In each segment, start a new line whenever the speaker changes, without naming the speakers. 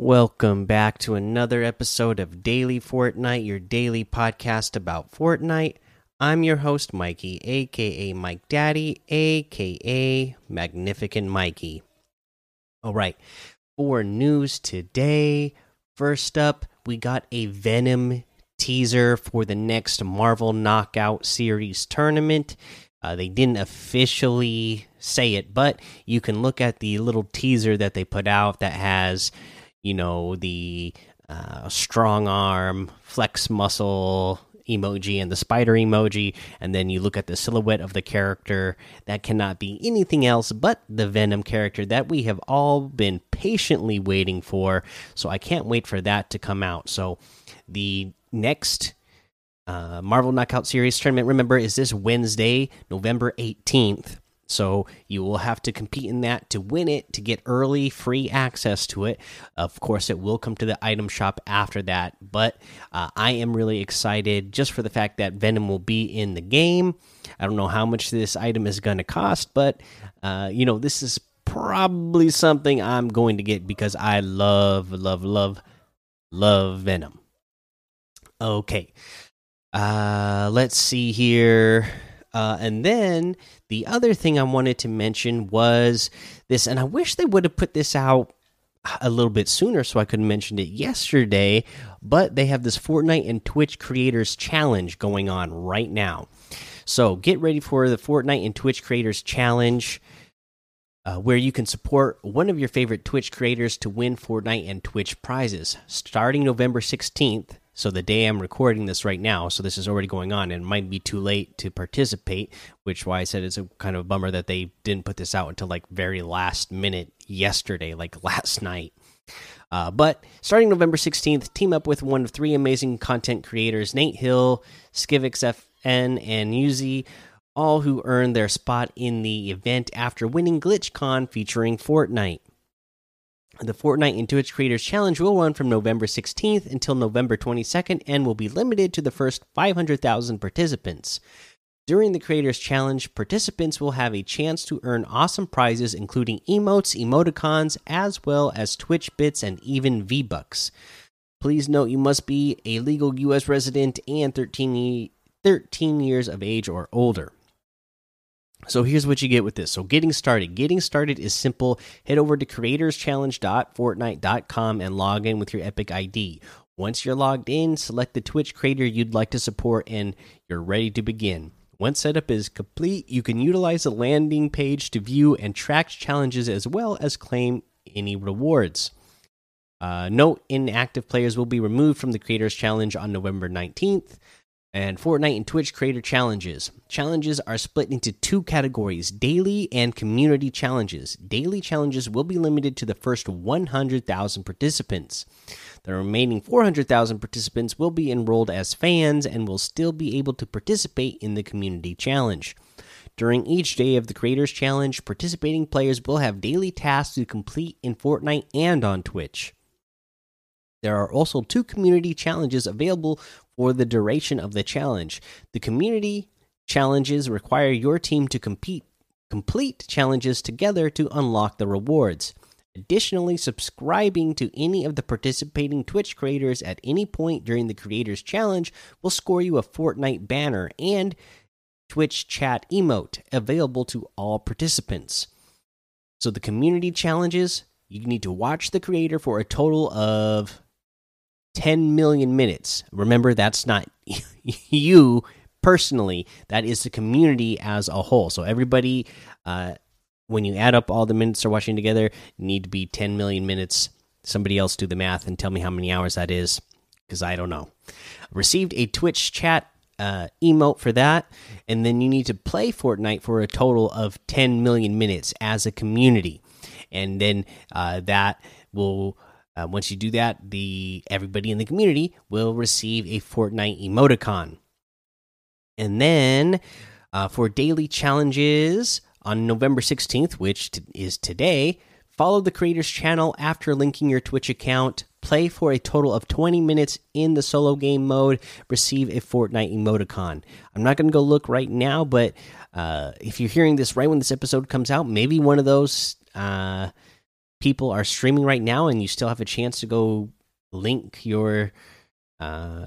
Welcome back to another episode of Daily Fortnite, your daily podcast about Fortnite. I'm your host, Mikey, aka Mike Daddy, aka Magnificent Mikey. All right, for news today, first up, we got a Venom teaser for the next Marvel Knockout Series tournament. Uh, they didn't officially say it, but you can look at the little teaser that they put out that has, you know, the uh, strong arm, flex muscle emoji and the spider emoji, and then you look at the silhouette of the character. That cannot be anything else but the Venom character that we have all been patiently waiting for. So I can't wait for that to come out. So the next uh, Marvel Knockout Series tournament, remember, is this Wednesday, November 18th. So you will have to compete in that to win it to get early free access to it. Of course, it will come to the item shop after that, but uh, I am really excited just for the fact that Venom will be in the game. I don't know how much this item is going to cost, but uh, you know, this is probably something I'm going to get because I love, love, love, love Venom. Okay. Uh, let's see here. Uh, and then the other thing I wanted to mention was this, and I wish they would have put this out a little bit sooner so I could have mentioned it yesterday. But they have this Fortnite and Twitch Creators Challenge going on right now. So get ready for the Fortnite and Twitch Creators Challenge. Uh, where you can support one of your favorite Twitch creators to win Fortnite and Twitch prizes. Starting November 16th, so the day I'm recording this right now, so this is already going on, and it might be too late to participate. Which why I said it's a kind of bummer that they didn't put this out until like very last minute yesterday, like last night. Uh, but starting November 16th, team up with one of three amazing content creators Nate Hill, SkivXFN, and Yuzi, all who earned their spot in the event after winning GlitchCon featuring Fortnite. The Fortnite and Twitch Creators Challenge will run from November 16th until November 22nd and will be limited to the first 500,000 participants. During the Creators Challenge, participants will have a chance to earn awesome prizes, including emotes, emoticons, as well as Twitch bits and even V Bucks. Please note you must be a legal U.S. resident and 13, 13 years of age or older. So here's what you get with this. So getting started. Getting started is simple. Head over to creatorschallenge.fortnite.com and log in with your Epic ID. Once you're logged in, select the Twitch creator you'd like to support and you're ready to begin. Once setup is complete, you can utilize the landing page to view and track challenges as well as claim any rewards. Uh, no inactive players will be removed from the Creators Challenge on November 19th and Fortnite and Twitch creator challenges. Challenges are split into two categories daily and community challenges. Daily challenges will be limited to the first 100,000 participants. The remaining 400,000 participants will be enrolled as fans and will still be able to participate in the community challenge. During each day of the Creators Challenge, participating players will have daily tasks to complete in Fortnite and on Twitch. There are also two community challenges available for the duration of the challenge. The community challenges require your team to compete complete challenges together to unlock the rewards. Additionally, subscribing to any of the participating Twitch creators at any point during the Creators Challenge will score you a Fortnite banner and Twitch chat emote available to all participants. So, the community challenges, you need to watch the creator for a total of 10 million minutes. Remember, that's not you personally, that is the community as a whole. So, everybody, uh, when you add up all the minutes they're watching together, need to be 10 million minutes. Somebody else do the math and tell me how many hours that is, because I don't know. Received a Twitch chat uh, emote for that, and then you need to play Fortnite for a total of 10 million minutes as a community, and then uh, that will uh, once you do that, the everybody in the community will receive a Fortnite emoticon. And then uh, for daily challenges on November 16th, which is today, follow the creator's channel after linking your Twitch account. Play for a total of 20 minutes in the solo game mode. Receive a Fortnite emoticon. I'm not going to go look right now, but uh, if you're hearing this right when this episode comes out, maybe one of those uh, people are streaming right now and you still have a chance to go link your uh,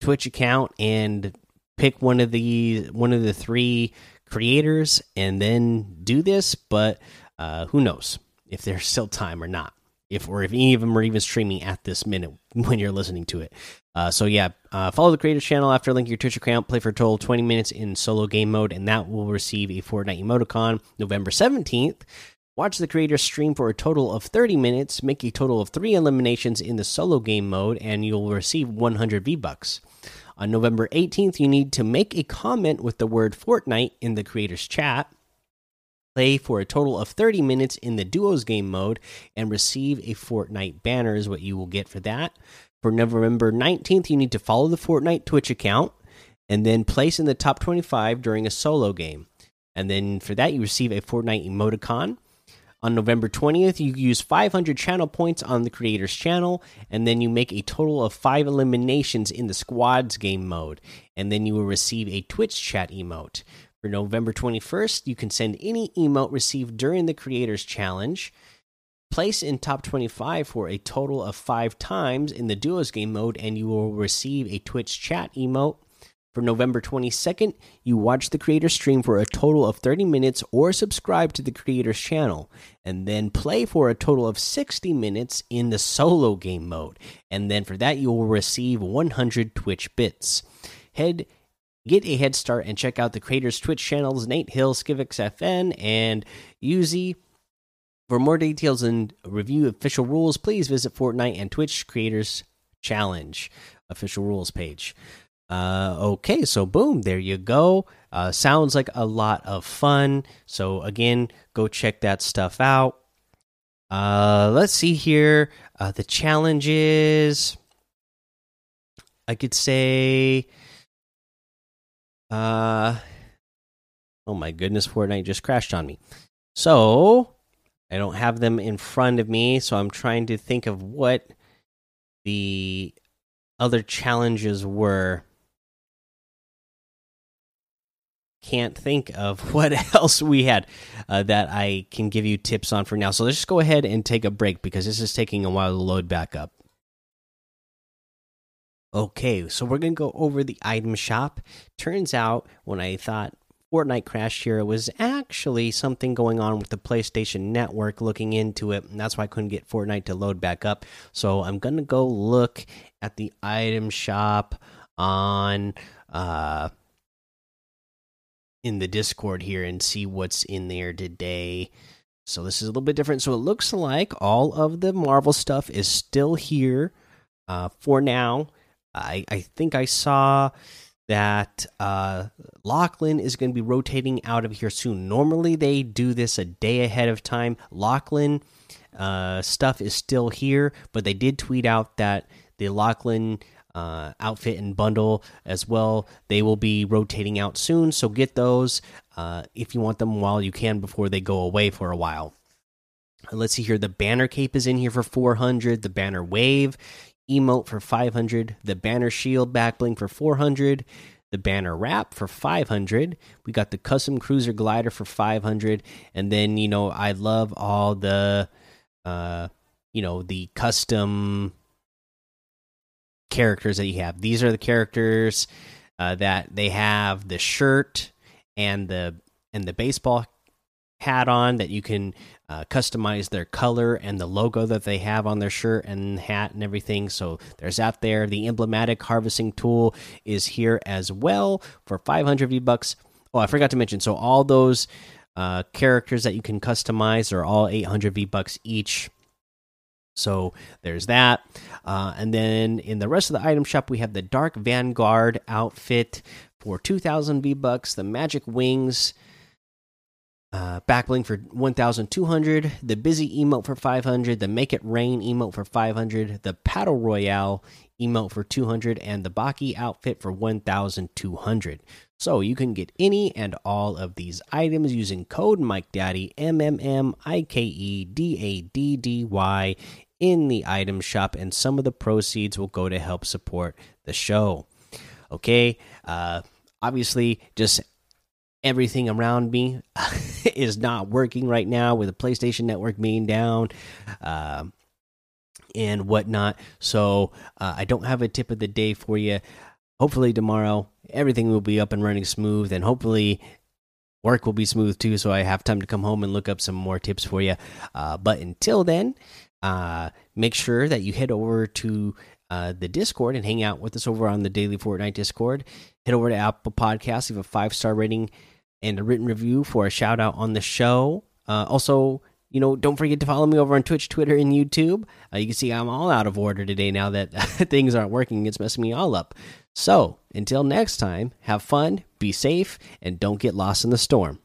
Twitch account and pick one of the one of the three creators and then do this. But uh, who knows if there's still time or not? If or if any of them are even streaming at this minute when you're listening to it. Uh, so yeah, uh, follow the creators channel after linking your Twitch account. Play for a total 20 minutes in solo game mode, and that will receive a Fortnite emoticon November 17th. Watch the creator stream for a total of 30 minutes, make a total of three eliminations in the solo game mode, and you'll receive 100 V Bucks. On November 18th, you need to make a comment with the word Fortnite in the creator's chat, play for a total of 30 minutes in the duos game mode, and receive a Fortnite banner, is what you will get for that. For November 19th, you need to follow the Fortnite Twitch account and then place in the top 25 during a solo game. And then for that, you receive a Fortnite emoticon. On November 20th, you use 500 channel points on the creator's channel, and then you make a total of five eliminations in the squads game mode, and then you will receive a Twitch chat emote. For November 21st, you can send any emote received during the creator's challenge. Place in top 25 for a total of five times in the duos game mode, and you will receive a Twitch chat emote. For November 22nd, you watch the creator stream for a total of 30 minutes or subscribe to the creator's channel, and then play for a total of 60 minutes in the solo game mode. And then for that, you will receive 100 Twitch bits. Head Get a head start and check out the creators' Twitch channels Nate Hill, SkivXFN, and Uzi. For more details and review official rules, please visit Fortnite and Twitch Creators Challenge official rules page. Uh, okay, so boom, there you go. Uh, sounds like a lot of fun. So again, go check that stuff out. Uh, let's see here. Uh, the challenges. I could say. Uh, oh my goodness, Fortnite just crashed on me. So I don't have them in front of me, so I'm trying to think of what the other challenges were can't think of what else we had uh, that I can give you tips on for now. So let's just go ahead and take a break because this is taking a while to load back up. Okay, so we're going to go over the item shop. Turns out when I thought Fortnite crashed here, it was actually something going on with the PlayStation Network looking into it, and that's why I couldn't get Fortnite to load back up. So I'm going to go look at the item shop on uh in the Discord here and see what's in there today. So this is a little bit different. So it looks like all of the Marvel stuff is still here uh, for now. I I think I saw that uh, Lachlan is going to be rotating out of here soon. Normally they do this a day ahead of time. Lachlan uh, stuff is still here, but they did tweet out that the Lachlan uh, outfit and bundle as well. They will be rotating out soon, so get those uh, if you want them while you can before they go away for a while. Let's see here. The banner cape is in here for 400. The banner wave emote for 500. The banner shield backbling for 400. The banner wrap for 500. We got the custom cruiser glider for 500. And then, you know, I love all the, uh, you know, the custom characters that you have. These are the characters uh, that they have the shirt and the and the baseball hat on that you can uh, customize their color and the logo that they have on their shirt and hat and everything. So there's that there. The emblematic harvesting tool is here as well for 500 V bucks. Oh, I forgot to mention. So all those uh, characters that you can customize are all 800 V bucks each. So there's that. Uh, and then in the rest of the item shop, we have the Dark Vanguard outfit for 2,000 V bucks, the Magic Wings uh, backbling for 1,200, the Busy emote for 500, the Make It Rain emote for 500, the Paddle Royale emote for 200, and the Bachii outfit for 1,200. So you can get any and all of these items using code Mike Daddy M M M I K E D A D D Y in the item shop, and some of the proceeds will go to help support the show. Okay, uh, obviously, just everything around me is not working right now with the PlayStation Network being down. Um, and whatnot. So uh, I don't have a tip of the day for you. Hopefully tomorrow everything will be up and running smooth, and hopefully work will be smooth too. So I have time to come home and look up some more tips for you. Uh, but until then, uh, make sure that you head over to uh, the Discord and hang out with us over on the Daily Fortnite Discord. Head over to Apple Podcasts, leave a five star rating and a written review for a shout out on the show. Uh, also, you know, don't forget to follow me over on Twitch, Twitter, and YouTube. Uh, you can see I'm all out of order today now that things aren't working. It's messing me all up. So, until next time, have fun, be safe, and don't get lost in the storm.